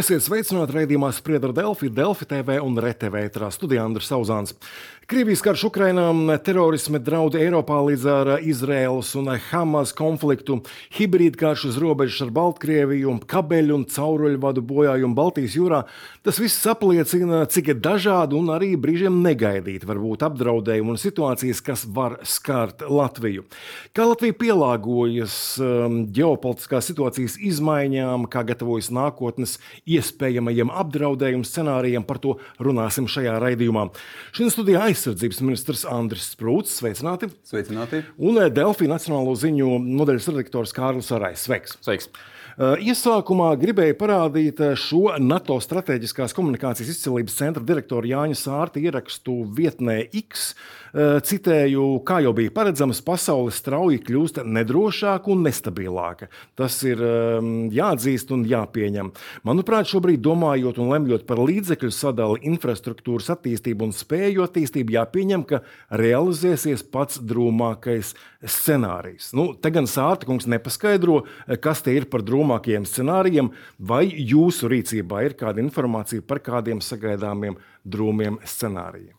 Esiet sveicināti raidījumā Spriedra Delfi, Delfi TV un RTV ētrā studijā Andris Sauzāns. Krievijas karš Ukrainā, terorisma draudi Eiropā līdz ar Izraēlas un Hamas konfliktu, hibrīdkarš uz robežas ar Baltkrieviju, kabeļu un cauruļvadu bojājumu Baltijas jūrā. Tas viss apliecina, cik dažādi un arī brīžiem negaidīti var būt apdraudējumi un situācijas, kas var skart Latviju. Kā Latvija pielāgojas um, ģeopolitiskās situācijas izmaiņām, kā gatavojas nākotnes iespējamajiem apdraudējumu scenārijiem, par to runāsim šajā raidījumā. Šodien studijā aizsardzības ministrs Andris Sprūts. Sveicināti! Sveicināti. Un eh, Delfī Nacionālo ziņu nodaļas redaktors Kārlis Arais. Sveiks! Sveiks. Eh, iesākumā gribēju parādīt eh, šo NATO strateģiskās komunikācijas izcīnības centra direktora Jāņa Sārta ierakstu vietnē X. Citēju, kā jau bija paredzams, pasaule strauji kļūst nedrošāka un nestabilāka. Tas ir jāatzīst un jāpieņem. Manuprāt, šobrīd domājot un lemjot par līdzekļu sadali, infrastruktūras attīstību un spēju attīstību, jāpieņem, ka realizēsies pats drūmākais scenārijs. Nu, te gan Sārta kungs nepaskaidro, kas tie ir par drūmākajiem scenārijiem, vai jūsu rīcībā ir kāda informācija par kādiem sagaidāmiem drūmiem scenārijiem.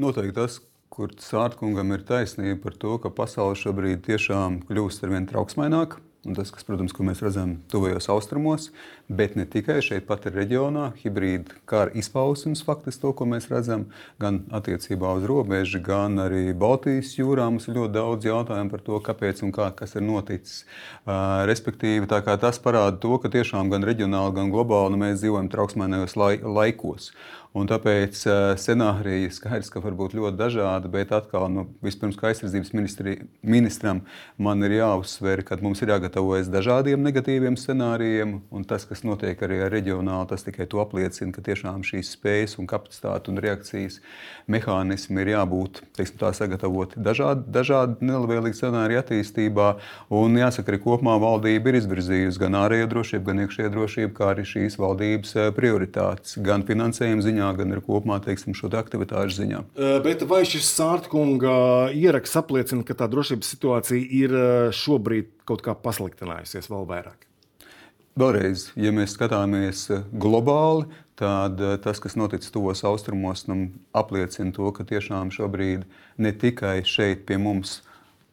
Noteikti tas, kur Sārta ir taisnība par to, ka pasaule šobrīd tiešām kļūst ar vien trauksmaināka. Un tas, kas, protams, ko mēs redzam tuvajos austrumos, bet ne tikai šeit, pat ir reģionā, hibrīda kara izpausmes faktiski to, ko mēs redzam, gan attiecībā uz robežu, gan arī Baltijas jūrā. Mums ir ļoti daudz jautājumu par to, kāpēc un kā, kas ir noticis. Uh, respektīvi, tas parāda to, ka tiešām gan reģionāli, gan globāli nu, mēs dzīvojam trauksmēnajos lai, laikos. Un tāpēc uh, scenāriji skaidrs, ka var būt ļoti dažādi, bet atkal, nu, vispirms, kā aizsardzības ministri, ministram, man ir jāuzsver, ka mums ir jāgatavojas dažādiem negatīviem scenārijiem, un tas, kas notiek arī ar reģionāli, tas tikai to apliecina, ka tiešām šīs spējas un kapacitāte un reakcijas mehānismi ir jābūt teiksim, tā, sagatavoti dažādi, dažādi nelabvēlīgi scenāriji attīstībā. Un jāsaka, arī kopumā valdība ir izvirzījusi gan ārējo drošību, gan iekšējo drošību, kā arī šīs valdības eh, prioritātes, gan finansējuma ziņā, gan arī kopumā teiksim, šo te aktivitāšu ziņā. Bet vai šis Sārtkunga ieraksts apliecina, ka tā drošības situācija ir šobrīd kaut kā pasliktinājusies vēl vairāk? Vēlreiz, ja mēs skatāmies globāli, tad tas, kas noticis tuvos austrumos, nu, apliecina to, ka tiešām šobrīd ne tikai šeit pie mums,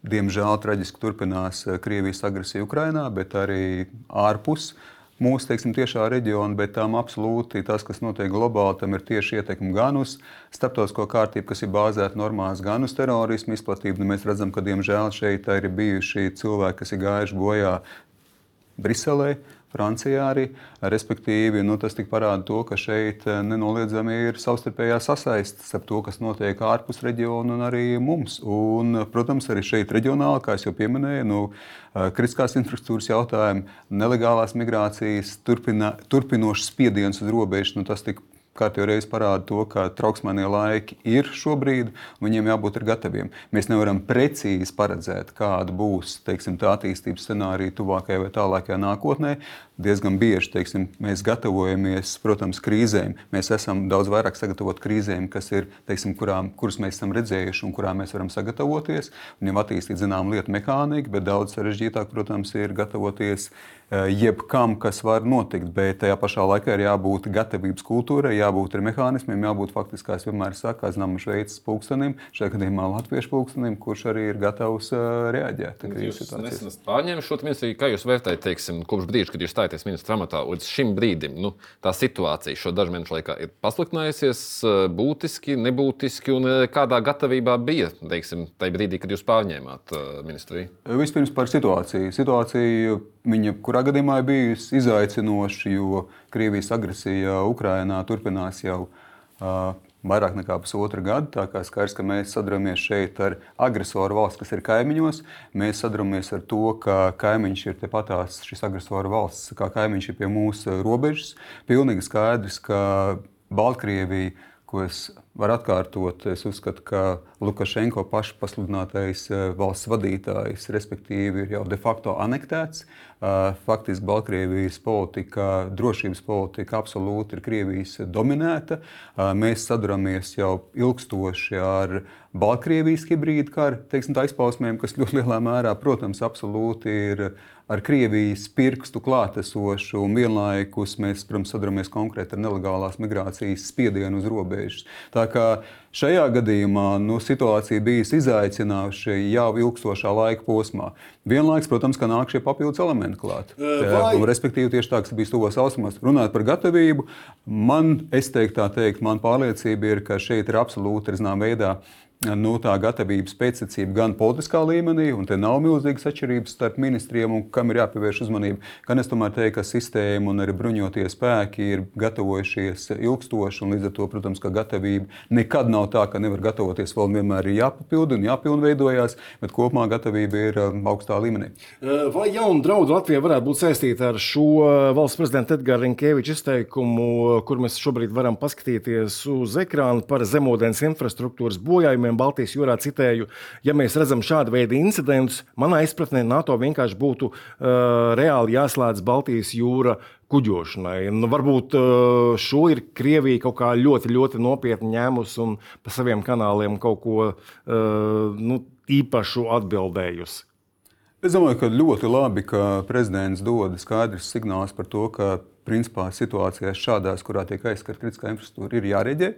diemžēl, traģiski turpinās Krievijas agresija Ukrajinā, bet arī ārpus mūsu teiksim, tiešā reģiona, bet tam absolūti tas, kas notiek globāli, tam ir tieši ietekme gan uz starptautisko kārtību, kas ir bāzēta normās, gan uz terorismu izplatību. Nu, mēs redzam, ka diemžēl šeit ir bijuši cilvēki, kas ir gājuši bojā Briselē, Francijā arī. Respektīvi, nu, tas parāda to, ka šeit eh, nenoliedzami ir savstarpējā sasaiste starp to, kas notiek ārpus reģiona un arī mums. Un, protams, arī šeit reģionāli, kā jau pieminēju, nu, eh, kritiskās infrastruktūras jautājumi, nelegālās migrācijas, turpina, turpinošs spiediens uz robežu. Nu, tas tika kārtīgi reiz parāda to, ka trauksmēnie laiki ir šobrīd, un viņiem jābūt gataviem. Mēs nevaram precīzi paredzēt, kāda būs teiksim, tā attīstības scenārija tuvākajā vai tālākajā nākotnē. Diezgan bieži teiksim, mēs gatavojamies, protams, krīzēm. Mēs esam daudz vairāk sagatavoti krīzēm, kas ir, teiksim, kurām, kuras mēs esam redzējuši un kurām mēs varam sagatavoties. Un jau attīstīt zinām lietu mehāniku, bet daudz sarežģītāk, protams, ir gatavoties jebkam, kas var notikt. Bet tajā pašā laikā ir jābūt gatavības kultūrai, jābūt ar mehānismiem, jābūt faktiski, kā es vienmēr saku, aizņemam šveicis pulkstenim, šajā gadījumā latviešu pulkstenim, kurš arī ir gatavs uh, reaģēt. Jūs esat pārņēmis šo ministriju, kā jūs vērtējat, teiksim, kopš brīža, kad jūs stājaties ministra amatā līdz šim brīdim, nu, tā situācija šo dažu mēnešu laikā ir pasliktinājusies eh, būtiski, nebūtiski, un kādā gatavībā bija, teiksim, tajā brīdī, kad jūs pārņēmāt ministriju? Vispirms par situāciju. Situācija Viņa kurā gadījumā ir bijusi izaicinoša, jo Krievijas agresija Ukrajinā turpinās jau uh, vairāk nekā pusotru gadu. Tā kā skaidrs, ka mēs saduramies šeit ar agresoru valsts, kas ir kaimiņos. Mēs saduramies ar to, ka kaimiņš ir tepatās šis agresoru valsts, kā kaimiņš ir pie mūsu robežas. Pilnīgi skaidrs, ka Baltkrievija ko es varu atkārtot. Es uzskatu, ka Lukašenko pašpasludinātais eh, valsts vadītājs, respektīvi, ir jau de facto anektēts. Eh, faktiski Baltkrievijas politika, drošības politika absolūti ir Krievijas dominēta. Eh, mēs saduramies jau ilgstoši ar Baltkrievijas hibrīdu karu izpausmēm, kas ļoti lielā mērā, protams, absolūti ir ar Krievijas pirkstu klātesošu, un vienlaikus mēs, protams, sadaramies konkrēti ar nelegālās migrācijas spiedienu uz robežas. Tā kā Šajā gadījumā nu, situācija bijusi izaicinājuša jau ilgstošā laika posmā. Vienlaikus, protams, ka nāk šie papildus elementi klāt. Vai... Respektīvi, tieši tā, kas bija tuvos austrumos. Runājot par gatavību, man, es teiktu, tā teikt, man pārliecība ir, ka šeit ir absolūti, zināmā veidā, nu, tā gatavības pēcsacība gan politiskā līmenī, un te nav milzīgas atšķirības starp ministriem, un kam ir jāpievērš uzmanība. Gan es tomēr teiktu, ka sistēma un arī bruņotie spēki ir gatavojušies ilgstoši, un līdz ar to, protams, ka gatavība nekad nav tā, ka nevar gatavoties, vēl vienmēr ir jāpapilda un jāpilnveidojās, bet kopumā gatavība ir um, augstā līmenī. Vai jauna draudu Latvijai varētu būt saistīta ar šo valsts prezidenta Edgara Rinkeviča izteikumu, kur mēs šobrīd varam paskatīties uz ekrānu par zemūdens infrastruktūras bojājumiem? Piemēram, Baltijas jūrā citēju, ja mēs redzam šādu veidu incidentus, manā izpratnē NATO vienkārši būtu uh, reāli jāslēdz Baltijas jūra kuģošanai. Nu, varbūt uh, šo ir Krievija kaut kā ļoti, ļoti nopietni ņēmusi un pa saviem kanāliem kaut ko uh, nu, īpašu atbildējusi. Es domāju, ka ļoti labi, ka prezidents dod skaidrs signāls par to, ka principā situācijās šādās, kurā tiek aizskarta kritiskā infrastruktūra, ir jārēģē.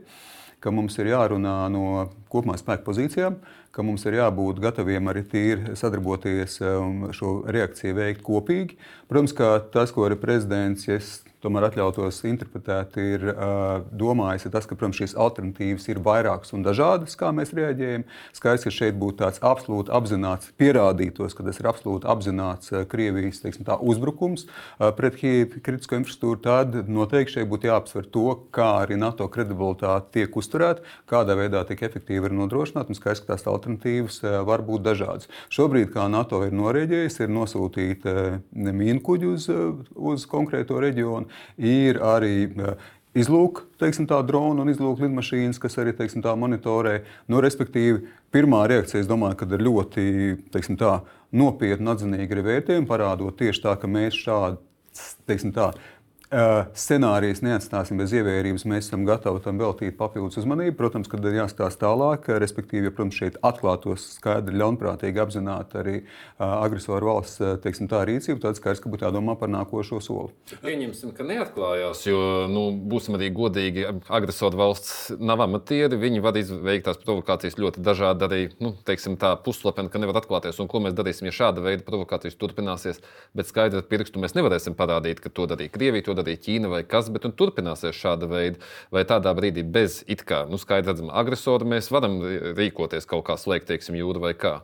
Ka mums ir jārunā no kopumā spēku pozīcijām, ka mums ir jābūt gataviem arī tīri sadarboties un um, šo reakciju veikt kopīgi. Protams, ka tas, ko arī prezidents, ja tomēr atļautos interpretēt, ir uh, domājis, ir tas, ka protams, šīs alternatīvas ir vairākas un dažādas, kā mēs reaģējam. Skaidrs, ka šeit būtu tāds absolūti apzināts, pierādītos, ka tas ir absolūti apzināts uh, Krievijas teiksim, tā, uzbrukums uh, pret kritisko infrastruktūru, tad noteikti šeit būtu jāapsver to, kā arī NATO kredibilitāte tiek uzturēta, kādā veidā tiek efektīvi ir nodrošināta. Skaidrs, ka tās alternatīvas uh, var būt dažādas. Šobrīd, kā NATO ir norēģējis, ir nosūtīta uh, mīnu kuģi uz, uz konkrēto reģionu ir arī eh, izlūk, teiksim, tā drona un izlūk lidmašīnas, kas arī teiksim, tā monitorē. Nu, respektīvi, pirmā reakcija, es domāju, ka ir ļoti teiksim, tā, nopietni, atzinīgi arī vērtējumi, parādot tieši tā, ka mēs šādi teiksim, tā, scenārijas neatstāsim bez ievērības. Mēs esam gatavi tam veltīt papildus uzmanību. Protams, kad ir jāstāsta tālāk, respektīvi, ja protams, šeit atklātos skaidri ļaunprātīgi apzināti arī agresoru valsts teiksim, tā rīcība, tad skaidrs, ka būtu jādomā par nākošo soli. Pieņemsim, ka neatklājās, jo, nu, būsim arī godīgi, agresoru valsts nav amatieri. Viņi var izveikt tās provokācijas ļoti dažādi, arī nu, teiksim, tā puslapeni, ka nevar atklāties. Un ko mēs darīsim, ja šāda veida provokācijas turpināsies, bet skaidri ar pirkstu mēs nevarēsim parādīt, ka to darīja Krievija. To arī Ķīna vai kas, bet nu, turpināsies šāda veida. Vai tādā brīdī bez it kā nu, skaidrs redzama agresora mēs varam rīkoties kaut kā slēgt, teiksim, jūru vai kā?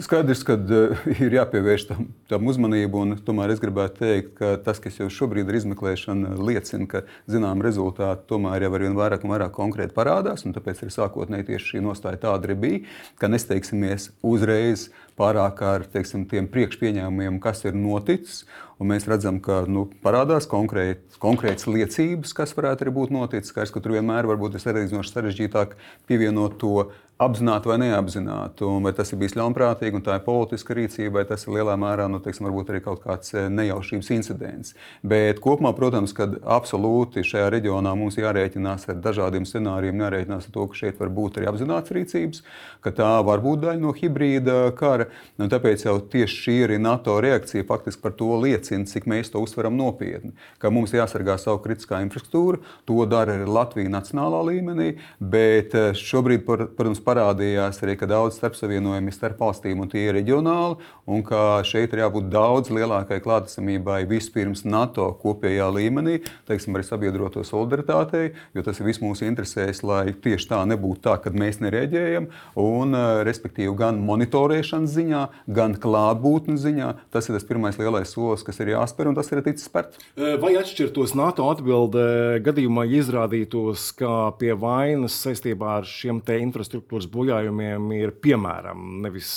Skaidrs, ka uh, ir jāpievērš tam, tam uzmanību, un tomēr es gribētu teikt, ka tas, kas jau šobrīd ir izmeklēšana, liecina, ka zinām rezultāti tomēr jau ar vien vairāk un vairāk konkrēti parādās. Tāpēc arī sākotnēji tieši šī nostāja tāda arī bija, ka nesteigsimies uzreiz pārāk ar teiksim, tiem priekšpieņēmumiem, kas ir noticis. Mēs redzam, ka nu, parādās konkrēt, konkrētas liecības, kas varētu arī būt noticis. Skaidrs, ka tur vienmēr ir salīdzinoši sarežģītāk pievienot to apzināti vai neapzināti. Un vai tas ir bijis ļaunprātīgi un tā ir politiska rīcība, vai tas ir lielā mērā nu, teiksim, arī kaut kāds eh, nejaušības incidents. Bet kopumā, protams, ka absolūti šajā reģionā mums jārēķinās ar dažādiem scenārijiem, jārēķinās ar to, ka šeit var būt arī apzināts rīcības, ka tā var būt daļa no hibrīda kara. Un tāpēc jau tieši šī arī NATO reakcija faktiski par to liecina, cik mēs to uztveram nopietni. Ka mums jāsargā savu kritiskā infrastruktūra, to dara arī Latvija nacionālā līmenī, bet eh, šobrīd, protams, parādījās arī, ka daudz starpsavienojumi starp valstīm un tie ir reģionāli, un ka šeit ir jābūt daudz lielākai klātesamībai vispirms NATO kopējā līmenī, teiksim, arī sabiedroto solidaritātei, jo tas ir viss mūsu interesēs, lai tieši tā nebūtu tā, ka mēs nereaģējam, un respektīvi gan monitorēšanas ziņā, gan klātbūtnes ziņā. Tas ir tas pirmais lielais solis, kas ir jāspēr, un tas ir ticis spērts. Vai atšķirtos NATO atbildē gadījumā, ja izrādītos, ka pie vainas saistībā ar šiem te infrastruktūras bojājumiem ir piemēram nevis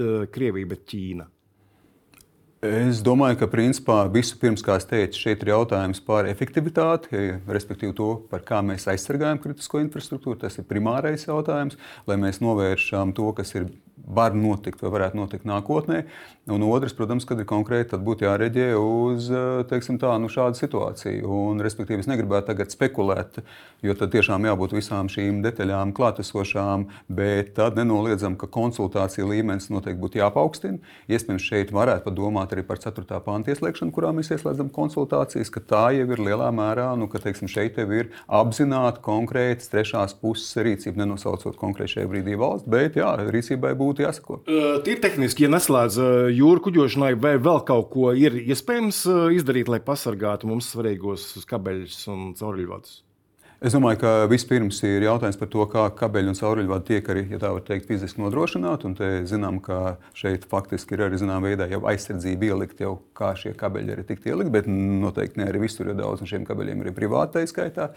Krievija, bet Ķīna? Es domāju, ka principā vispirms, kā es teicu, šeit ir jautājums par efektivitāti, respektīvi to, par kā mēs aizsargājam kritisko infrastruktūru. Tas ir primārais jautājums, lai mēs novēršam to, kas ir var notikt vai varētu notikt nākotnē. Un otrs, protams, kad ir konkrēti, tad būtu jāreģē uz tā, nu, šādu situāciju. Un, respektīvi, es negribētu tagad spekulēt, jo tad tiešām jābūt visām šīm detaļām klātesošām, bet tad nenoliedzam, ka konsultācija līmenis noteikti būtu jāpaukstina. Iespējams, šeit varētu padomāt arī par 4. pānta ieslēgšanu, kurā mēs ieslēdzam konsultācijas, ka tā jau ir lielā mērā, nu, ka teiksim, šeit ir apzināta konkrēta trešās puses rīcība, nenosaucot konkrēti šajā brīdī valsts, bet jā, rīcībai būtu jāsako. Tīri tehniski, ja neslēdz jūru kuģošanai, vai vēl kaut ko ir iespējams izdarīt, lai pasargātu mums svarīgos kabeļus un cauruļvadus? Es domāju, ka vispirms ir jautājums par to, kā kabeļi un cauruļvadi tiek arī, ja tā var teikt, fiziski nodrošināti. Un te zinām, ka šeit faktiski ir arī zināmā veidā jau aizsardzība ielikt, jau kā šie kabeļi arī tikt ielikt, bet noteikti ne arī visur ir daudz, un šiem kabeļiem ir privātai skaitā.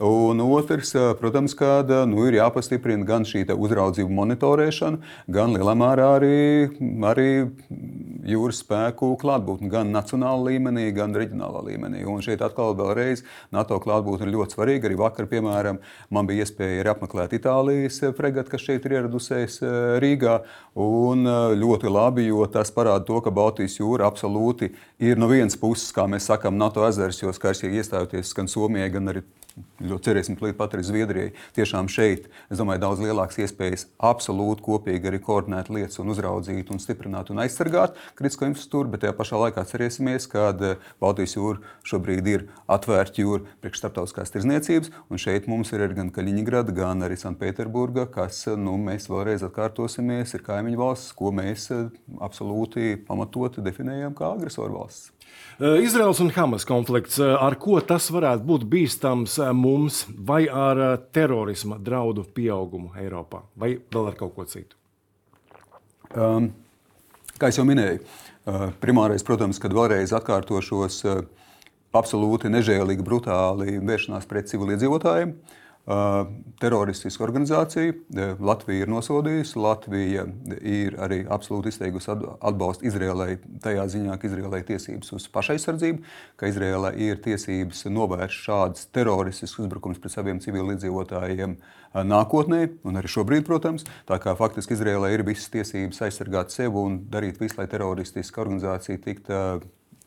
Un otrs, protams, ka nu, ir jāpastiprina gan šī uzraudzību monitorēšana, gan lielā mērā arī, arī jūras spēku klātbūtne, gan nacionālā līmenī, gan reģionālā līmenī. Un šeit atkal vēlreiz NATO klātbūtne ir ļoti svarīga. Arī vakar, piemēram, man bija iespēja apmeklēt Itālijas fregatu, kas šeit ir ieradusies Rīgā. Un ļoti labi, jo tas parāda to, ka Baltijas jūra absolūti ir no vienas puses, kā mēs sakām, NATO ezers, jo skaistīgi iestājoties gan Somijai, gan arī Ļoti cerēsim, ka pat arī Zviedrijai tiešām šeit, es domāju, daudz lielākas iespējas absolūti kopīgi arī koordinēt lietas un uzraudzīt un stiprināt un aizsargāt kritisko infrastruktūru, bet tajā pašā laikā cerēsimies, ka eh, Baltijas jūra šobrīd ir atvērta jūra priekš starptautiskās tirzniecības, un šeit mums ir gan Kaļiņģerada, gan arī Sanktpēterburga, kas, eh, nu, mēs vēlreiz atkārtosimies, ir kaimiņu valsts, ko mēs eh, absolūti pamatoti definējam kā agresoru valsts. Izraels un Hamas konflikts, ar ko tas varētu būt bīstams mums, vai ar terorisma draudu pieaugumu Eiropā, vai vēl ar kaut ko citu? Um, kā jau minēju, primārais, protams, kad vēlreiz atkārtošos, absolūti nežēlīgi, brutāli vēršanās pret civiliedzīvotājiem. Uh, teroristisku organizāciju. Latvija ir nosodījusi, Latvija ir arī absolūti izteikusi atbalstu Izrēlai tajā ziņā, ka Izrēlai ir tiesības uz pašaizsardzību, ka Izrēlai ir tiesības novērst šādus teroristiskus uzbrukumus pret saviem civilizētājiem nākotnē, un arī šobrīd, protams. Tā kā faktiski Izrēlai ir visas tiesības aizsargāt sevi un darīt visu, lai teroristiska organizācija tiktu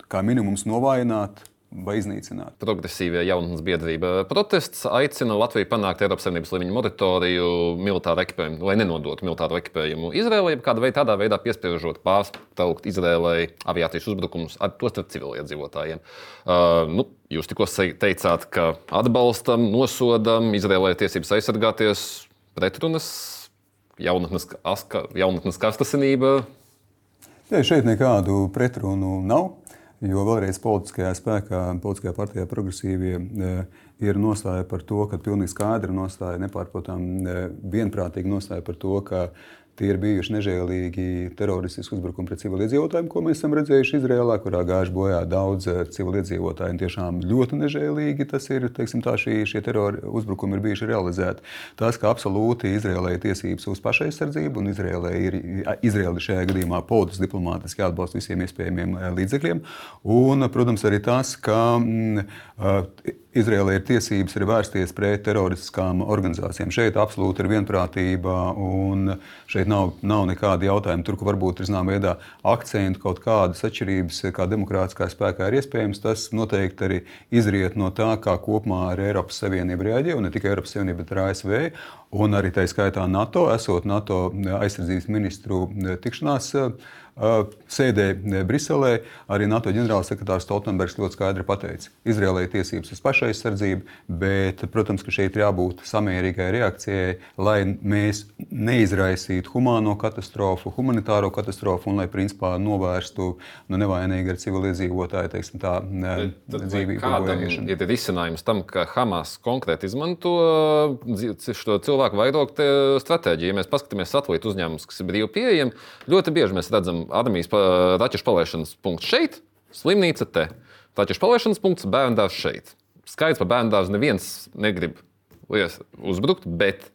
kā minimums novājināta vai iznīcināt. Progresīvie jaunatnes biedrība protests aicina Latviju panākt Eiropas Savienības līmeņa moratoriju militāru ekipējumu, lai nenodotu militāru ekipējumu Izrēlai, kāda veida tādā veidā piespiežot pārtraukt Izrēlai aviācijas uzbrukumus ar to starp civiliedzīvotājiem. Uh, nu, jūs tikko teicāt, ka atbalstam, nosodam Izrēlai tiesības aizsargāties pretrunas, jaunatnes, aska, jaunatnes karstasinība. Ja šeit nekādu pretrunu nav. Jo vēlreiz politiskajā spēkā, politiskajā partijā progresīvie e, ir nostāja par to, ka pilnīgi skaidra nostāja, nepārprotami e, vienprātīgi nostāja par to, ka Tie ir bijuši nežēlīgi teroristiski uzbrukumi pret civiliedzīvotājiem, ko mēs esam redzējuši Izrēlā, kurā gājuši bojā daudz eh, civiliedzīvotāju. Tiešām ļoti nežēlīgi tas ir. Teiksim, tā, šī, šie terori uzbrukumi ir bijuši realizēti. Tas, ka absolūti Izrēlē ir tiesības uz pašaizsardzību, un Izrēlē ir Izrēla šajā gadījumā politiski, diplomātiski jāatbalsta visiem iespējamiem eh, līdzekļiem. Un, protams, arī tas, ka mm, Izraēlē ir tiesības arī vērsties pret teroristiskām organizācijām. Šeit absolūti ir vienprātība, un šeit nav, nav nekāda jautājuma. Tur, kur varbūt ir zināmā veidā akcentu, kaut kādas atšķirības, kā demokrātiskā spēkā ir iespējams, tas noteikti arī izriet no tā, kā kopumā ar Eiropas Savienību reaģē, un ne tikai Eiropas Savienība, bet arī ASV. Un arī tā skaitā NATO, esot NATO aizsardzības ministru tikšanās sēdē Briselē arī NATO ģenerālsekretārs Stoltenbergs ļoti skaidri pateica, ka Izraēlai tiesības uz pašaizsardzību, bet, protams, ka šeit ir jābūt samērīgai reakcijai, lai mēs neizraisītu humāno katastrofu, humanitāro katastrofu un lai principā novērstu nu, nevainīgi ar civiliedzīvotāju teiksim, tā, dzīvību. Kādam ir risinājums tam, ka Hamas konkrēti izmanto šo cilvēku vairogu stratēģiju? Ja mēs paskatāmies satelītu uzņēmumus, kas ir brīvi pieejami, ļoti bieži mēs redzam armijas raķešu palaišanas punkts šeit, slimnīca te. Raķešu palaišanas punkts bērnu dārzs šeit. Skaidrs par bērnu dārzu neviens negrib uzbrukt, bet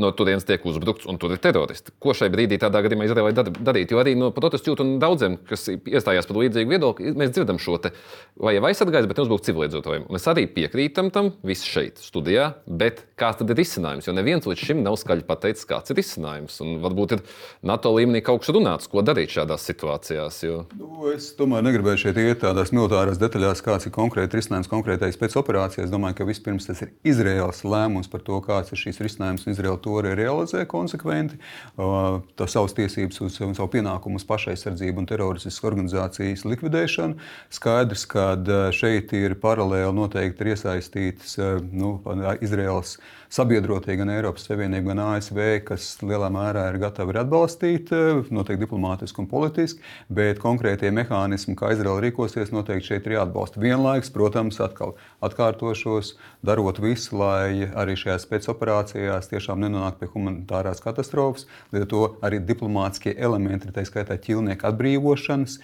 no turienes tiek uzbrukts un tur ir teroristi. Ko šai brīdī tādā gadījumā Izraēlai darīt? Jo arī no protestu jūtu un daudziem, kas iestājās par līdzīgu viedokli, mēs dzirdam šo te, vai jau aizsargājas, bet neuzbruk civiliedzīvotājiem. Mēs arī piekrītam tam, visi šeit studijā, bet kāds tad ir risinājums? Jo neviens līdz šim nav skaļi pateicis, kāds ir risinājums. Un varbūt ir NATO līmenī kaut kas runāts, ko darīt šādās situācijās. Jo... Nu, es tomēr negribēju šeit iet tādās militārās detaļās, kāds ir konkrēti risinājums konkrētais pēc operācijas. Es domāju, ka vispirms tas ir Izraels lēmums par to, kāds ir šīs risinājums. Izraela to arī realizē konsekventi. Tā savas tiesības uz savu pienākumu uz pašaizsardzību un teroristiskas organizācijas likvidēšanu. Skaidrs, ka šeit ir paralēli noteikti ir iesaistīts nu, Izraels sabiedrotie gan Eiropas Savienība, gan ASV, kas lielā mērā ir gatavi atbalstīt, noteikti diplomātiski un politiski, bet konkrētie mehānismi, kā Izraela rīkosies, noteikti šeit ir jāatbalsta. Vienlaikus, protams, atkal atkārtošos, darot visu, lai arī šajās spēcoperācijās tiešām nenonāktu pie humanitārās katastrofas. Līdz ar to arī diplomātskie elementi, tā skaitā ķilnieku atbrīvošanas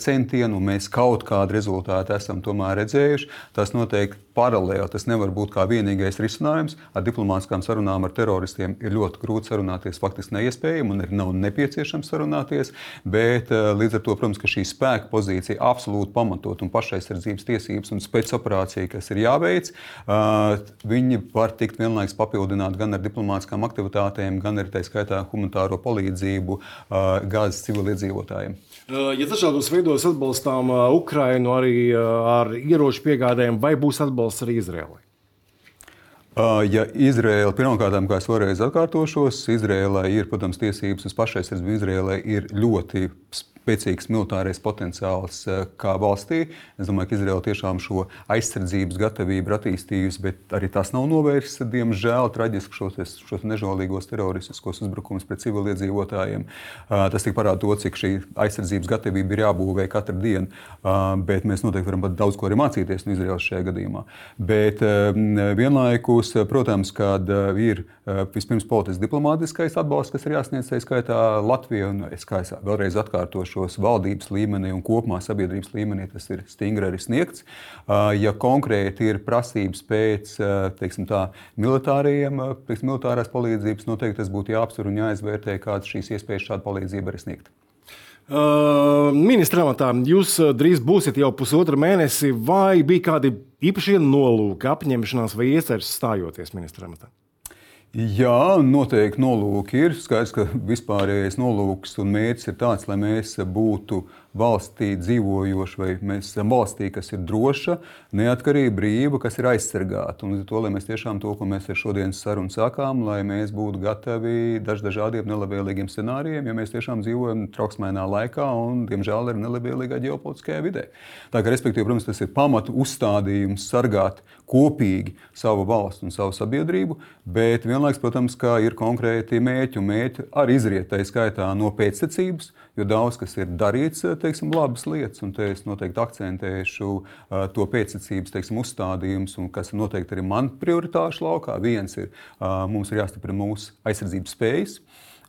centienu, mēs kaut kādu rezultātu esam tomēr redzējuši. Tas noteikti paralēli, tas nevar būt kā vienīgais risinājums. Ar diplomātiskām sarunām ar teroristiem ir ļoti grūti sarunāties, faktiski neiespējami un arī nav nepieciešams sarunāties. Bet eh, līdz ar to, protams, ka šī spēka pozīcija absolūti pamatot un pašaizsardzības tiesības un spēcoperācija, kas ir jāveic, eh, viņi var tikt vienlaikus papildināt gan ar diplomātiskām aktivitātēm, gan arī tā skaitā humanitāro palīdzību eh, gāzes civiliedzīvotājiem. Ja dažādos veidos atbalstām Ukrainu arī ar ieroču piegādēm, vai būs atbalsts arī Izraēlai? Ja Izraela, pirmkārt, kā es vēlreiz atkārtošos, Izraēlai ir, protams, tiesības uz pašaizsardzību. Izraēlai ir ļoti spēcīgs militārais potenciāls eh, kā valstī. Es domāju, ka Izraela tiešām šo aizsardzības gatavību ir attīstījusi, bet arī tas nav novērsis, diemžēl, traģiski šos, šos nežēlīgos teroristiskos uzbrukumus pret civiliedzīvotājiem. Tas tik parāda to, cik šī aizsardzības gatavība ir jābūvē katru dienu, bet mēs noteikti varam daudz ko arī mācīties no Izraels šajā gadījumā. Bet vienlaikus, protams, kad ir vispirms politisks diplomātiskais atbalsts, kas ir jāsniedz, tā skaitā Latvija, un es kā es vēlreiz atkārtošu, šos valdības līmenī un kopumā sabiedrības līmenī tas ir stingri arī sniegts. Ja konkrēti ir prasības pēc teiksim, tā, militāriem, pēc militārās palīdzības, noteikti tas būtu jāapsver un jāizvērtē, kādas šīs iespējas šādu palīdzību arī sniegt. Uh, Ministra amatā jūs drīz būsiet jau pusotru mēnesi, vai bija kādi īpašie nolūki, apņemšanās vai iecerības stājoties ministra amatā? Jā, noteikti nolūki ir. Skaidrs, ka vispārējais nolūks un mērķis ir tāds, lai mēs būtu valstī dzīvojoši, vai mēs esam valstī, kas ir droša, neatkarīga, brīva, kas ir aizsargāta. Un to, lai mēs tiešām to, ko mēs ar šodienas sarunu sākām, lai mēs būtu gatavi daž dažādiem nelabvēlīgiem scenārijiem, ja mēs tiešām dzīvojam trauksmēnā laikā un, diemžēl, arī nelabvēlīgā ģeopolitiskajā vidē. Tā kā, respektīvi, protams, tas ir pamatu uzstādījums sargāt kopīgi savu valstu un savu sabiedrību, bet vienlaikus, protams, ir konkrēti mērķi un mērķi arī izriet tā skaitā no pēctecības, jo daudz kas ir darīts teiksim, labas lietas, un te es noteikti akcentēšu to pēctecības teiksim, uzstādījumus, kas noteikti arī man prioritāšu laukā. Viens ir, mums ir jāstiprina mūsu aizsardzības spējas.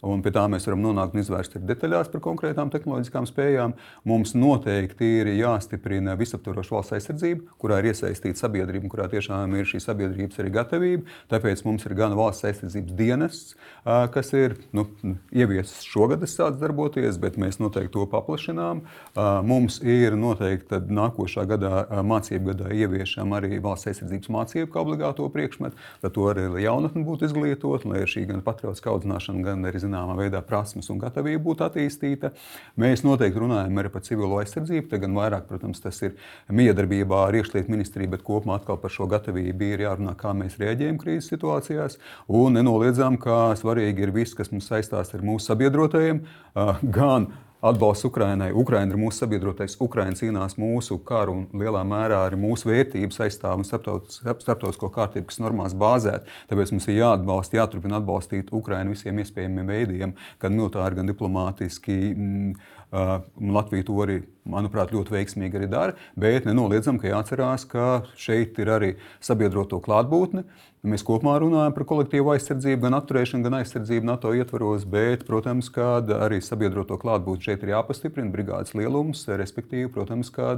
Un pie tā mēs varam nonākt un izvērst detaļās par konkrētām tehnoloģiskām spējām. Mums noteikti ir jāstiprina visaptvaroša valsts aizsardzība, kurā ir iesaistīta sabiedrība, kurā tiešām ir šī sabiedrības arī gatavība. Tāpēc mums ir gan valsts aizsardzības dienests, kas ir nu, ieviesis šogad, sācis darboties, bet mēs noteikti to paplašinām. Mums ir noteikti nākošā gadā, mācību gadā, ieviešam arī valsts aizsardzības mācību kā obligāto priekšmetu, lai to arī jaunatni būtu izglītota, lai ir šī gan patriotiskā audzināšana, gan arī zināmā veidā prasmes un gatavība būtu attīstīta. Mēs noteikti runājam arī par civilo aizsardzību. Te gan vairāk, protams, tas ir miedarbībā ar iekšlietu ministriju, bet kopumā atkal par šo gatavību ir jārunā, kā mēs rēģējam krīzes situācijās. Un nenoliedzam, ka svarīgi ir viss, kas mums saistās ar mūsu sabiedrotajiem, gan atbalsts Ukrainai. Ukraina ir mūsu sabiedrotais, Ukraina cīnās mūsu karu un lielā mērā arī mūsu vērtības aizstāv un starptautisko kārtību, kas normās bāzēt. Tāpēc mums ir jāatbalsta, jāturpina atbalstīt Ukrainu visiem iespējamiem veidiem, gan militāri, gan diplomātiski. Mm, Latvija to arī, manuprāt, ļoti veiksmīgi arī dara. Bet nenoliedzam, ka jāatcerās, ka šeit ir arī sabiedroto klātbūtne. Mēs kopumā runājam par kolektīvu aizsardzību, gan atturēšanu, gan aizsardzību NATO ietvaros, bet, protams, ka arī sabiedroto klātbūtni šeit ir jāpastiprina brigādes lielums, respektīvi, protams, ka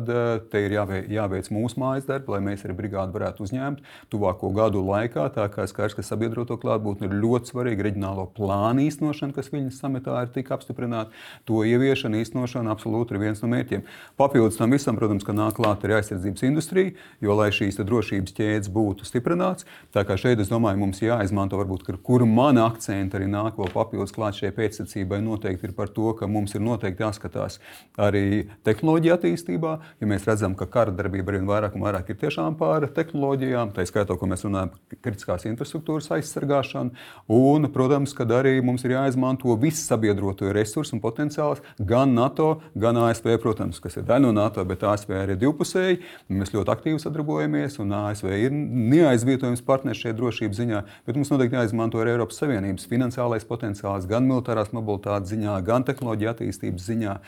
te ir jāveic, jāveic mūsu mājas darbi, lai mēs arī brigādi varētu uzņemt tuvāko gadu laikā. Tā kā skaidrs, ka sabiedroto klātbūtni ir ļoti svarīga reģionālo plānu īstenošana, kas viņas sametā ir tik apstiprināta. To ieviešana, īstenošana absolūti ir viens no mērķiem. Papildus tam visam, protams, ka nāk klāt arī aizsardzības industrija, jo lai šīs drošības ķēdes būtu stiprināts kā šeit, es domāju, mums jāizmanto, varbūt, kur mana akcenta arī nāk vēl papildus klāt šai pēcsacībai, noteikti ir par to, ka mums ir noteikti jāskatās arī tehnoloģija attīstībā. Ja mēs redzam, ka kara darbība arvien vairāk un vairāk ir tiešām pār tehnoloģijām, tā skaitā, ko mēs runājam par kritiskās infrastruktūras aizsargāšanu, un, protams, ka arī mums ir jāizmanto viss sabiedroto resursu un potenciāls gan NATO, gan ASV, protams, kas ir daļa no NATO, bet ASV arī divpusēji. Mēs ļoti aktīvi sadarbojamies, un ASV ir neaizvietojams partners šajā drošības ziņā, bet mums noteikti jāizmanto arī Eiropas Savienības finansiālais potenciāls gan militārās mobilitātes ziņā, gan tehnoloģija attīstības ziņā,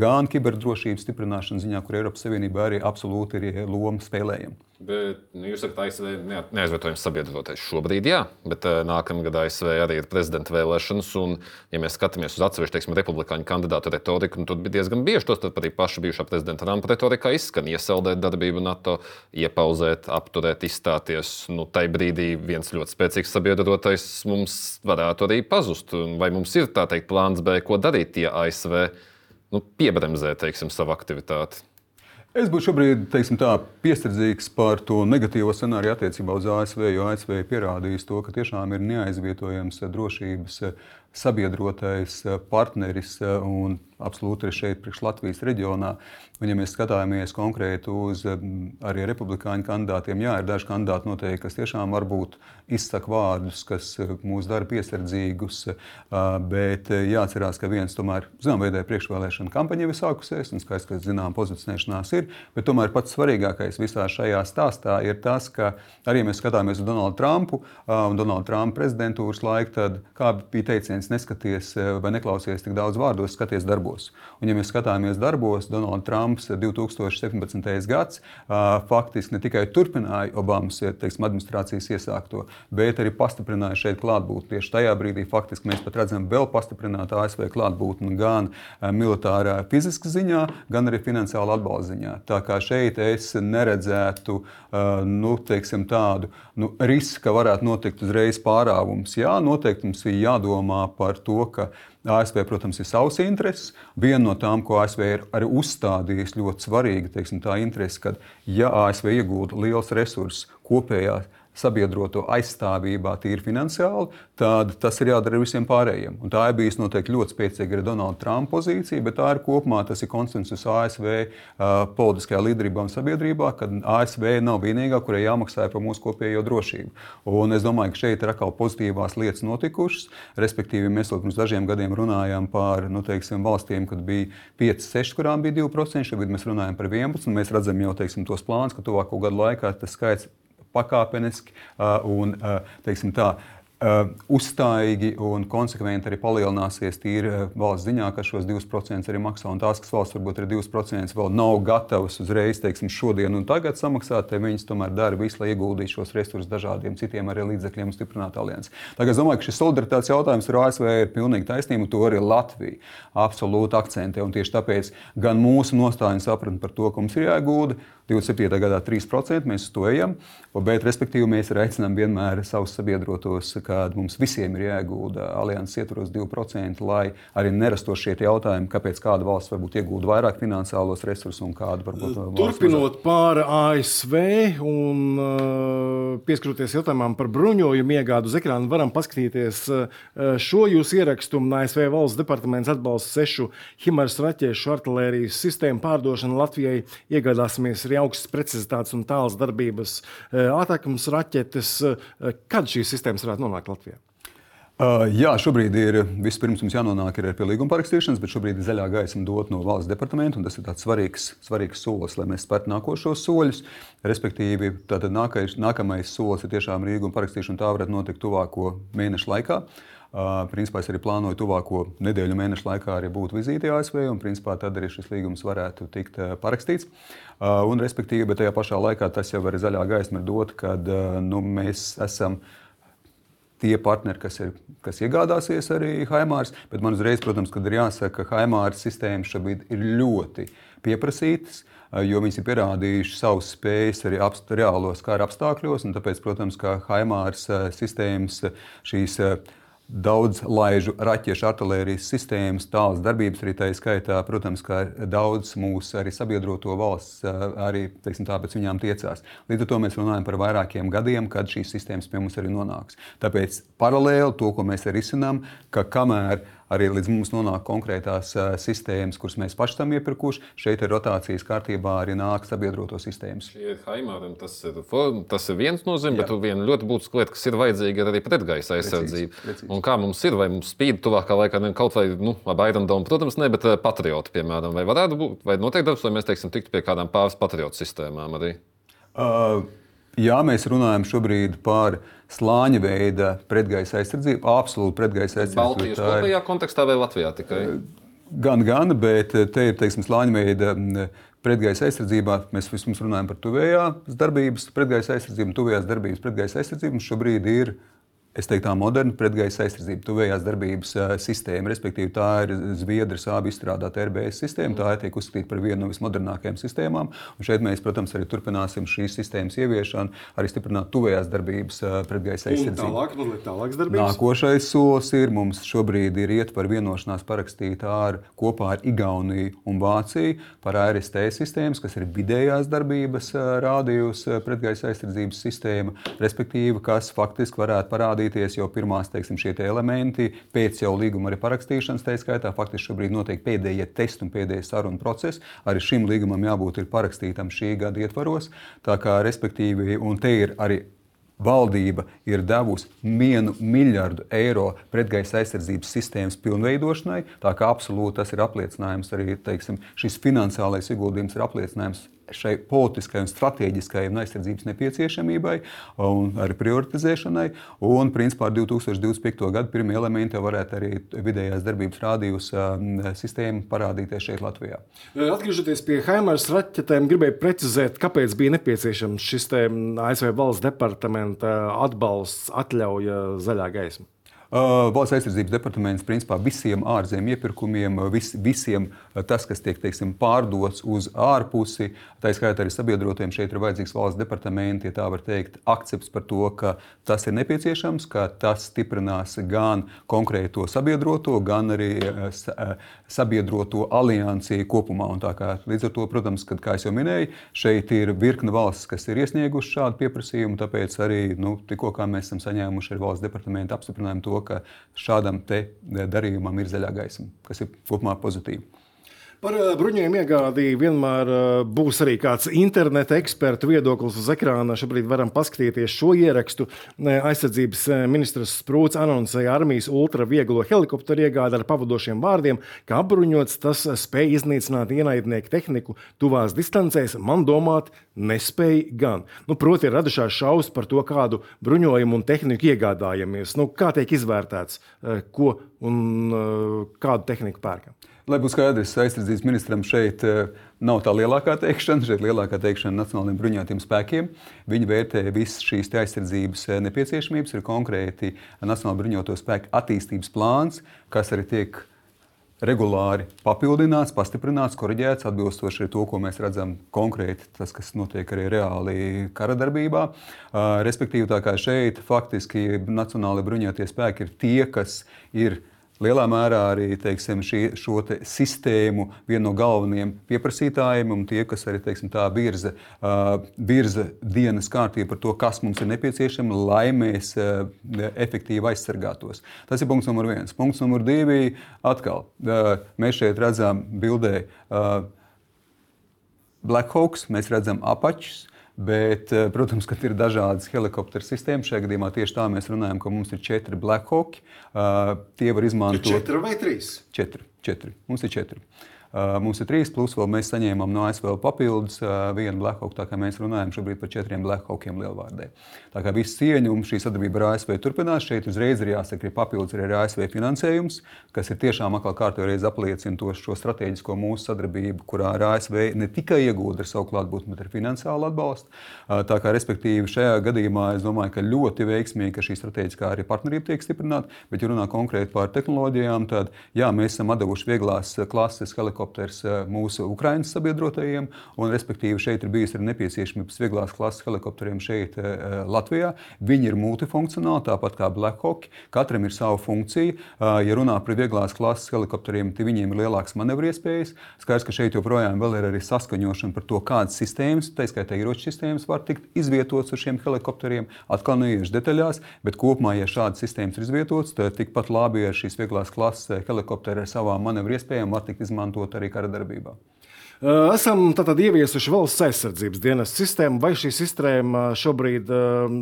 gan kiberdrošības stiprināšanas ziņā, kur Eiropas Savienība arī absolūti ir loma spēlējama. Bet nu, jūs sakat, ASV neaizvietojams sabiedrotais šobrīd, jā, bet uh, nākamā gada ASV arī ir prezidenta vēlēšanas. Un, ja mēs skatāmies uz atsevišķu teiksim, republikāņu kandidātu retoriku, tad diezgan bieži tos arī paša bijušā prezidenta Trumpa retorikā izskan iesaldēt darbību NATO, iepauzēt, apturēt, izstāties. Nu, tai brīdī viens ļoti spēcīgs sabiedrotais mums varētu arī pazust. Vai mums ir tā teikt plāns B, ko darīt, ja ASV nu, piebremzē teiksim, savu aktivitāti? Es būtu šobrīd teiksim, tā, piesardzīgs par to negatīvo scenāriju attiecībā uz ASV, jo ASV ir pierādījis to, ka tiešām ir neaizvietojams drošības sabiedrotais partneris un absolūti ir šeit, priekš Latvijas reģionā. Un, ja mēs skatāmies konkrēti uz arī republikāņu kandidātiem, jā, ir daži kandidāti noteikti, kas tiešām varbūt izsaka vārdus, kas mūs dara piesardzīgus, bet jāatcerās, ka viens tomēr, zinām, veidē priekšvēlēšana kampaņa jau ir sākusies, un skaidrs, ka, zinām, pozicionēšanās ir, bet tomēr pats svarīgākais visā šajā stāstā ir tas, ka arī mēs skatāmies uz Donaldu Trumpu un Donaldu Trumpa prezidentūras laiku, tad, kā bija teiciens, neskaties vai neklausies tik daudz vārdos, skaties darbos darbos. Un, ja mēs skatāmies darbos, Donalds Trumps 2017. gads faktiski ne tikai turpināja Obamas teiksim, administrācijas iesākto, bet arī pastiprināja šeit klātbūtni. Tieši tajā brīdī faktiski mēs pat redzam vēl pastiprinātu ASV klātbūtni gan militārā, fiziskā ziņā, gan arī finansiāla atbalsta ziņā. Tā kā šeit es neredzētu nu, teiksim, tādu nu, risku, ka varētu notikt uzreiz pārāvums. Jā, noteikti mums ir jādomā par to, ka ASV, protams, ir savas intereses. Viena no tām, ko ASV ir arī uzstādījusi, ļoti svarīga, teiksim, tā interese, ka, ja ASV iegūda liels resursus kopējā sabiedroto aizstāvībā, tīri finansiāli, tad tas ir jādara visiem pārējiem. Un tā ir bijusi noteikti ļoti spēcīga arī Donalda Trumpa pozīcija, bet tā ir kopumā tas ir konsensus ASV uh, politiskajā līderībā un sabiedrībā, ka ASV nav vienīgā, kurai jāmaksā par mūsu kopējo drošību. Un es domāju, ka šeit ir atkal pozitīvās lietas notikušas. Respektīvi, mēs jau pirms dažiem gadiem runājām par nu, teiksim, valstīm, kad bija 5, 6, kurām bija 2%. Šobrīd mēs runājam par 11%. Mēs redzam jau teiksim, tos plānus, ka tuvāko gadu laikā tas skaits pakāpeniski un tā, uzstājīgi un konsekventi arī palielināsies tīri valsts ziņā, ka šos 2% arī maksā. Un tās, kas valsts varbūt ir 2%, vēl nav gatavas uzreiz, teiksim, šodien un tagad samaksāt, tad viņas tomēr dara visu, lai ieguldītu šos resursus dažādiem citiem arī līdzekļiem un stiprinātu aliansi. Tagad es domāju, ka šis solidaritātes jautājums ar ASV ir pilnīgi taisnība, un to arī Latvija absolūti akcentē. Un tieši tāpēc gan mūsu nostāja un sapratne par to, ka mums ir jāiegūda 27. gadā 3%, mēs uz to ejam, bet respektīvi mēs arī aicinām vienmēr savus sabiedrotos kad mums visiem ir jāiegūda alianses ietvaros 2%, lai arī nerastos šie jautājumi, kāpēc kāda valsts varbūt iegūda vairāk finansiālos resursus un kāda varbūt. Turpinot pār ASV un uh, pieskaroties jautājumam par bruņojumu iegādu uz ekrāna, varam paskatīties uh, šo jūsu ierakstu. ASV valsts departaments atbalsta sešu Himars raķešu artērijas sistēmu pārdošanu Latvijai. Iegādāsimies arī augstas precizitātes un tāls darbības uh, atakums raķetes. Kad šīs sistēmas varētu nonākt? Latvijā? Uh, jā, šobrīd ir vispirms mums jānonāk pie līguma parakstīšanas, bet šobrīd ir zaļā gaisma dot no valsts departamenta. Tas ir tāds svarīgs, svarīgs solis, lai mēs spērtu nākošos soļus. Respektīvi, nākais, nākamais solis ir tiešām līguma parakstīšana. Tā varētu notikt tuvāko mēnešu laikā. Principā es arī plānoju tuvāko nedēļu mēnešu laikā arī būt vizītē ASV, un principā tad arī šis līgums varētu tikt parakstīts. Un, respektīvi, bet tajā pašā laikā tas jau ir zaļā gaisma ir dota, kad nu, mēs esam tie partneri, kas, ir, kas iegādāsies arī Haimārs. Bet man uzreiz, protams, ir jāsaka, ka Haimārs sistēmas šobrīd ir ļoti pieprasītas. Jo viņas ir pierādījušas savas spējas arī apst, reālos kara apstākļos. Tāpēc, protams, kā Haimārs sistēmas šīs daudz laižu raķešu artērijas sistēmas, tālas darbības arī tā skaitā, protams, kā daudz mūsu arī sabiedroto valsts arī teiksim, tā, pēc viņām tiecās. Līdz ar to mēs runājam par vairākiem gadiem, kad šīs sistēmas pie mums arī nonāks. Tāpēc paralēli to, ko mēs arī risinām, ka kamēr arī līdz mums nonāk konkrētās uh, sistēmas, kuras mēs paši esam iepirkuši. Šeit ir rotācijas kārtībā arī nāk sabiedroto sistēmas. Haimāram, tas, ir, tas ir viens nozīme, bet viena ļoti būtiska lieta, kas ir vajadzīga, ir arī pretgaisa aizsardzība. Un kā mums ir, vai mums spīd tuvākā laikā ne, kaut vai nu, Baidendam, protams, ne, bet patrioti, piemēram, vai varētu būt, vai noteikti darbs, lai mēs, teiksim, tiktu pie kādām pāris patriotu sistēmām arī? Uh, jā, mēs runājam šobrīd par slāņa veida pretgaisa aizsardzību, absolūti pretgaisa aizsardzību. Baltijas kopējā kontekstā vai Latvijā tikai? Gan, gan, bet te ir teiksim, slāņa veida pretgaisa aizsardzībā. Mēs vispirms runājam par tuvējās darbības, pretgaisa aizsardzību, tuvējās darbības pretgaisa aizsardzību. Šobrīd ir es teiktu, tā moderna pretgaisa aizsardzība, tuvējās darbības uh, sistēma. Respektīvi, tā ir Zviedrijas abi izstrādāta RBS sistēma. Tā tiek uzskatīta par vienu no vismodernākajām sistēmām. Un šeit mēs, protams, arī turpināsim šīs sistēmas ieviešanu, arī stiprināt tuvējās darbības uh, pretgaisa aizsardzību. Tālāk, mazliet tālākas darbības. Nākošais solis ir mums šobrīd ir iet par vienošanās parakstīt ar, kopā ar Igauniju un Vāciju par ARST sistēmas, kas ir vidējās darbības uh, rādījus pretgaisa aizsardzības sistēma, respektīvi, kas faktiski varētu parādīt parādīties jau pirmās teiksim, šie te elementi pēc jau līguma arī parakstīšanas. Tā skaitā faktiski šobrīd notiek pēdējie testi un pēdējie sarunu procesi. Arī šim līgumam jābūt parakstītam šī gada ietvaros. Tā kā respektīvi, un te ir arī valdība ir devusi vienu miljardu eiro pretgaisa aizsardzības sistēmas pilnveidošanai. Tā kā absolūti tas ir apliecinājums arī teiksim, šis finansiālais ieguldījums ir apliecinājums šai politiskajai un strateģiskajai un aizsardzības nepieciešamībai un arī prioritizēšanai. Un, principā, ar 2025. gadu pirmie elementi varētu arī vidējās darbības rādījus sistēmu parādīties šeit Latvijā. Atgriežoties pie Haimars raķetēm, gribēju precizēt, kāpēc bija nepieciešams šis ASV valsts departamenta atbalsts, atļauja zaļā gaisma. Uh, valsts aizsardzības departaments principā visiem ārzemju iepirkumiem, uh, vis, visiem uh, tas, kas tiek teiksim, pārdots uz ārpusi, tā skaitā arī sabiedrotiem, šeit ir vajadzīgs valsts departamenti, ja tā var teikt, akcepts par to, ka tas ir nepieciešams, ka tas stiprinās gan konkrēto sabiedroto, gan arī sabiedroto aliansi kopumā. Kā, līdz ar to, protams, kad, kā jau minēju, šeit ir virkne valsts, kas ir iesnieguši šādu pieprasījumu, tāpēc arī nu, tikko mēs esam saņēmuši ar valsts departamentu apstiprinājumu to, ka šādam darījumam ir zaļā gaisma, kas ir kopumā pozitīvi. Par eh, bruņojumu iegādi vienmēr eh, būs arī kāds interneta ekspertu viedoklis uz ekrāna. Šobrīd varam paskatīties šo ierakstu. Eh, aizsardzības ministrs Sprūts anoncēja armijas ultravieglo helikopteru iegādi ar pavadošiem vārdiem, ka apbruņots tas spēj iznīcināt ienaidnieku tehniku tuvās distancēs. Man domāt, nespēja gan. Nu, proti, ir radušās šausmas par to, kādu bruņojumu un tehniku iegādājamies. Nu, kā tiek izvērtēts, ko un kādu tehniku pērkam? Lai būtu skaidrs, aizsardzības ministram šeit eh, nav tā lielākā teikšana. Šeit lielākā teikšana Nacionālajiem bruņotajiem spēkiem. Viņi vērtē visas šīs aizsardzības eh, nepieciešamības. Ir konkrēti Nacionālajā bruņoto spēku attīstības plāns, kas arī tiek regulāri papildināts, pastiprināts, korģēts atbilstoši to, ko mēs redzam konkrēti, tas, kas notiek arī reāli kara darbībā. Uh, respektīvi, tā kā šeit faktiski Nacionālajie bruņotie spēki ir tie, kas ir lielā mērā arī teiksim, šī, šo te sistēmu viena no galvenajiem pieprasītājiem un tie, kas arī teiksim, tā virza, uh, virza dienas kārtību par to, kas mums ir nepieciešams, lai mēs uh, efektīvi aizsargātos. Tas ir punkts numur viens. Punkts numur divi - atkal uh, mēs šeit redzam bildē. Uh, Blackhawks, mēs redzam apačus, Bet, eh, protams, ka ir dažādas helikopteru sistēmas. Šajā gadījumā tieši tā mēs runājam, ka mums ir četri Blackhawk. Uh, tie var izmantot. Četri vai trīs? Četri. četri. Mums ir četri. Mums ir trīs, plus vēl mēs saņēmām no ASV papildus vienu Blackhawk, tā kā mēs runājam šobrīd par četriem Blackhawkiem lielvārdē. Tā kā viss cieņu un šī sadarbība ar ASV turpinās, šeit uzreiz ir jāsaka, ka papildus ir arī ASV finansējums, kas ir tiešām atkal kārtībā reiz apliecina to šo strateģisko mūsu sadarbību, kurā ar ASV ne tikai iegūda ar savu klātbūtni, bet arī finansiālu atbalstu. Tā kā, respektīvi, šajā gadījumā es domāju, ka ļoti veiksmīgi, ka šī strateģiskā arī partnerība tiek stiprināta, bet, ja runā konkrēti par tehnoloģijām, tad jā, mēs esam devuši vieglās klases helikopters eh, mūsu Ukraiņas sabiedrotajiem, un respektīvi šeit ir bijusi arī nepieciešamības vieglās klases helikopteriem šeit eh, eh, Latvijā. Viņi ir multifunkcionāli, tāpat kā Blackhawk. Katram ir sava funkcija. Ja runā par vieglās klases helikopteriem, tad viņiem ir lielākas manevru iespējas. Skaidrs, ka šeit joprojām ir arī saskaņošana par to, kādas sistēmas, tā skaitā ieroču sistēmas, var tikt izvietotas uz šiem helikopteriem. Atkal neiešu detaļās, bet kopumā, ja šādas sistēmas ir izvietotas, tad tikpat labi ar šīs vieglās klases helikopteri ar savām manevru iespējām var tikt izmantot arī kara darbībā. Esam tātad ieviesuši valsts aizsardzības dienas sistēmu. Vai šī sistēma šobrīd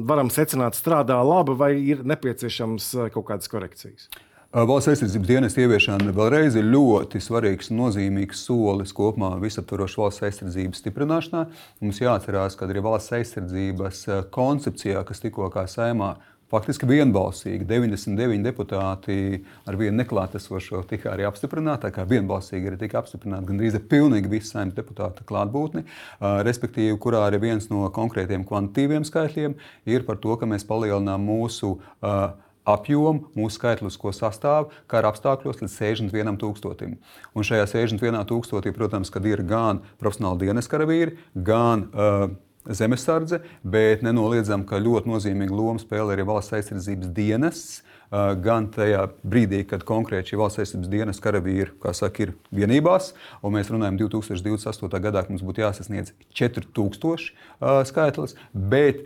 varam secināt strādā labi, vai ir nepieciešams kaut kādas korekcijas? Valsts aizsardzības dienas ieviešana vēlreiz ir ļoti svarīgs nozīmīgs solis kopumā visaptvarošas valsts aizsardzības stiprināšanā. Mums jāatcerās, ka arī valsts aizsardzības koncepcijā, kas tikko kā saimā Faktiski vienbalsīgi 99 deputāti ar vienu neklātesošo tika arī apstiprināti. Tā kā vienbalsīgi arī tika apstiprināta gandrīz pilnīgi visa saimnes deputāta klātbūtne, respektīvi, kurā arī viens no konkrētiem kvantitīviem skaitļiem ir par to, ka mēs palielinām mūsu apjomu, mūsu skaitlisko sastāvu kara apstākļos līdz 61 tūkstotim. Un šajā 61 tūkstotī, protams, kad ir gan profesionāli dienas karavīri, gan uh, zemesardze, bet nenoliedzam, ka ļoti nozīmīgu lomu spēlē arī valsts aizsardzības dienests. Gan tajā brīdī, kad konkrēti šī valsts aizsardzības dienas karavīri saka, ir vienībās, un mēs runājam 2028. gadā, mums būtu jāsasniedz 4000 skaitlis, bet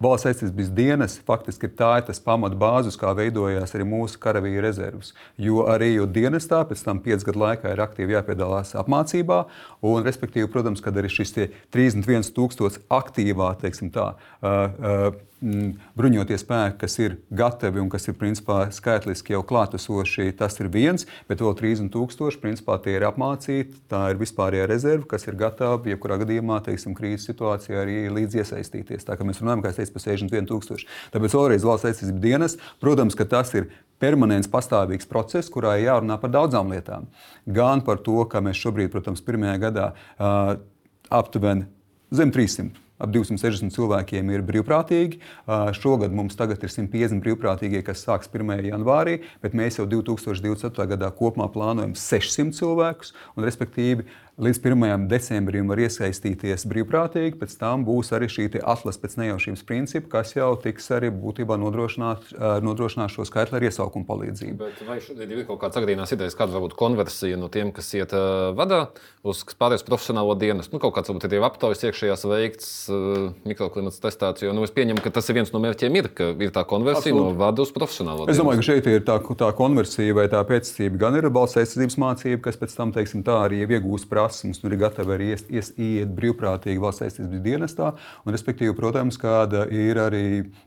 Valsts aizsardzības dienas faktiski ir tā ir tas pamatbāzes, kā veidojās arī mūsu karavīru rezerves. Jo arī jo dienestā pēc tam piecu gadu laikā ir aktīvi jāpiedalās apmācībā, un, respektīvi, protams, kad arī šis 31,000 aktīvā, teiksim tā, uh, uh, bruņotie spēki, kas ir gatavi un kas ir principā, skaitliski jau klātesoši, tas ir viens, bet vēl 30,000 principā tie ir apmācīti. Tā ir vispārējā rezerve, kas ir gatava jebkurā gadījumā, teiksim, krīzes situācijā arī līdz iesaistīties. Tā kā mēs runājam, kā es teicu, par 61,000. Tāpēc vēlreiz valsts aizsardzības dienas, protams, ka tas ir permanents, pastāvīgs process, kurā ir jārunā par daudzām lietām. Gan par to, ka mēs šobrīd, protams, pirmajā gadā uh, aptuveni zem 300 ap 260 cilvēkiem ir brīvprātīgi. Šogad mums tagad ir 150 brīvprātīgie, kas sāks 1. janvārī, bet mēs jau 2027. gadā kopumā plānojam 600 cilvēkus. Un, respektīvi, Līdz 1. decembrim var iesaistīties brīvprātīgi, pēc tam būs arī šī atlases pēc nejaušības principa, kas jau tiks arī būtībā nodrošināt, nodrošināt šo skaitli ar iesaukumu palīdzību. Bet vai šodien ir kaut kāds agrīnās idejas, kāda varbūt konversija no tiem, kas iet uh, vadā uz pārējais profesionālo dienas? Nu, kaut kāds varbūt ir jau aptaujas iekšējās veikts, uh, mikroklimats testēts, jo nu, es pieņemu, ka tas ir viens no mērķiem, ir, ka ir tā konversija Absolut. no vada uz profesionālo dienas. Es domāju, ka šeit ir tā, tā konversija vai tā pēcticība gan ir balsts aizsardzības mācība, kas pēc tam, teiksim, tā arī iegūst prasības prasmes, un ir gatavi arī ies, ies, iet brīvprātīgi valsts aizsardzības dienestā. Un, respektīvi, protams, kāda ir arī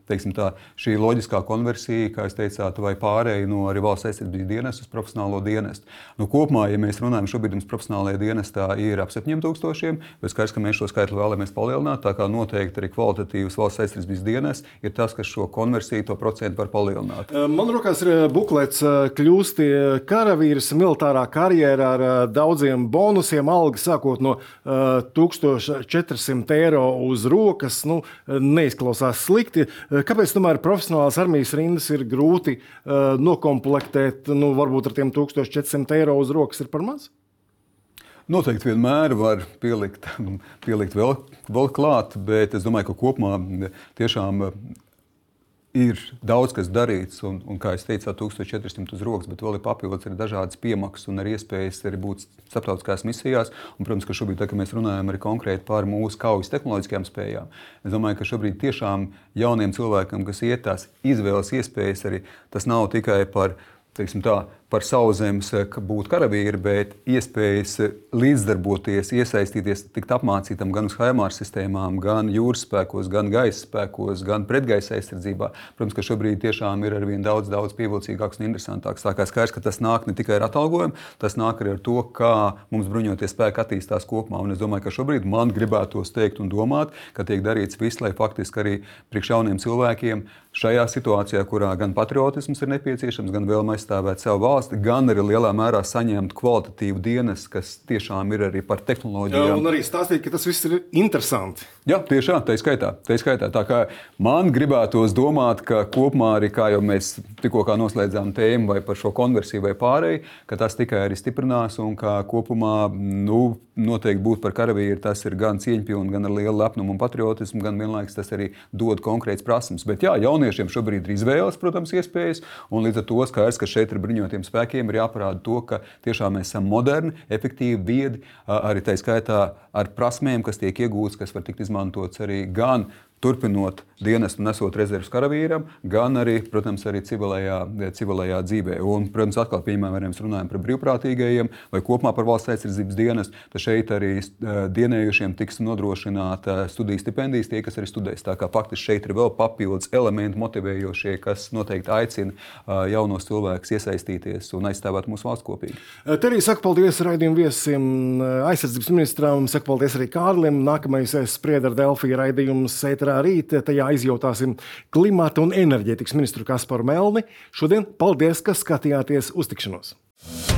teiksim, tā, šī loģiskā konversija, kā jūs teicāt, vai pārēja no valsts aizsardzības dienesta uz profesionālo dienestu. Nu, kopumā, ja mēs runājam, šobrīd mums profesionālajā dienestā ir ap 7000, bet skaidrs, ka mēs šo skaitli vēlamies palielināt. Tā kā noteikti arī kvalitatīvs valsts aizsardzības dienests ir tas, kas šo konversiju, to procentu var palielināt. Man rokās ir buklets, kļūst karavīrs militārā karjerā ar daudziem bonusiem, alga sākot no uh, 1400 eiro uz rokas, nu, neizklausās slikti. Kāpēc tomēr profesionālās armijas rindas ir grūti uh, nokomplektēt? Nu, varbūt ar tiem 1400 eiro uz rokas ir par maz? Noteikti vienmēr var pielikt, pielikt vēl, vēl klāt, bet es domāju, ka kopumā tiešām ir daudz kas darīts, un, un kā jau teicu, 1400 uz rokas, bet vēl ir papildus arī dažādas piemaksas un arī iespējas arī būt starptautiskās misijās. Un, protams, ka šobrīd, tā, ka mēs runājam arī konkrēti par mūsu kaujas tehnoloģiskajām spējām, es domāju, ka šobrīd tiešām jauniem cilvēkiem, kas iet tās izvēles iespējas, arī tas nav tikai par tā, par sauszemes eh, būt karavīri, bet iespējas eh, līdzdarboties, iesaistīties, tikt apmācītam gan uz haimāru sistēmām, gan jūras spēkos, gan gaisa spēkos, gan pretgaisa aizsardzībā. Protams, ka šobrīd tiešām ir arvien daudz, daudz pievilcīgāks un interesantāks. Tā kā skaidrs, ka tas nāk ne tikai ar atalgojumu, tas nāk arī ar to, kā mums bruņoties spēki attīstās kopumā. Un es domāju, ka šobrīd man gribētos teikt un domāt, ka tiek darīts viss, lai faktiski arī priekš jauniem cilvēkiem šajā situācijā, kurā gan patriotisms ir nepieciešams, gan vēlme aizstāvēt savu valsti, gan arī lielā mērā saņemt kvalitatīvu dienestu, kas tiešām ir arī par tehnoloģijām. Jā, un arī stāstīt, ka tas viss ir interesanti. Jā, tieši tā, ir skaitā. Tā, ir skaitā. tā kā man gribētos domāt, ka kopumā arī, kā jau mēs tikko noslēdzām tēmu vai par šo konversiju vai pārēju, ka tas tikai arī stiprinās un ka kopumā nu, noteikti būt par karavīru tas ir gan cieņpilni, gan ar lielu lepnumu un patriotismu, gan vienlaikus tas arī dod konkrēts prasības. Bet jā, jauni jauniešiem šobrīd ir izvēles, protams, iespējas. Līdz ar to skaidrs, ka šeit ar bruņotiem spēkiem ir jāparāda to, ka tiešām mēs esam moderni, efektīvi, viedi, arī tā skaitā ar prasmēm, kas tiek iegūtas, kas var tikt izmantotas arī gan turpinot dienestu, nesot rezerves karavīram, gan arī, protams, arī civilajā, civilajā dzīvē. Un, protams, atkal, piemēram, mēs runājam par brīvprātīgajiem vai kopumā par valsts aizsardzības dienestu, tad šeit arī dienējušiem tiks nodrošināta studiju stipendijas tie, kas arī studēs. Tā kā faktiski šeit ir vēl papildus elementi motivējošie, kas noteikti aicina jaunos cilvēkus iesaistīties un aizstāvēt mūsu valsts kopīgi. Te arī saku paldies raidījumu viesim aizsardzības ministram, saku paldies arī Kārlim. Nākamais sprieda ar Delfiju raidījumu Sētrā vakarā rīt tajā izjautāsim klimata un enerģētikas ministru Kasparu Melni. Šodien paldies, ka skatījāties uz tikšanos!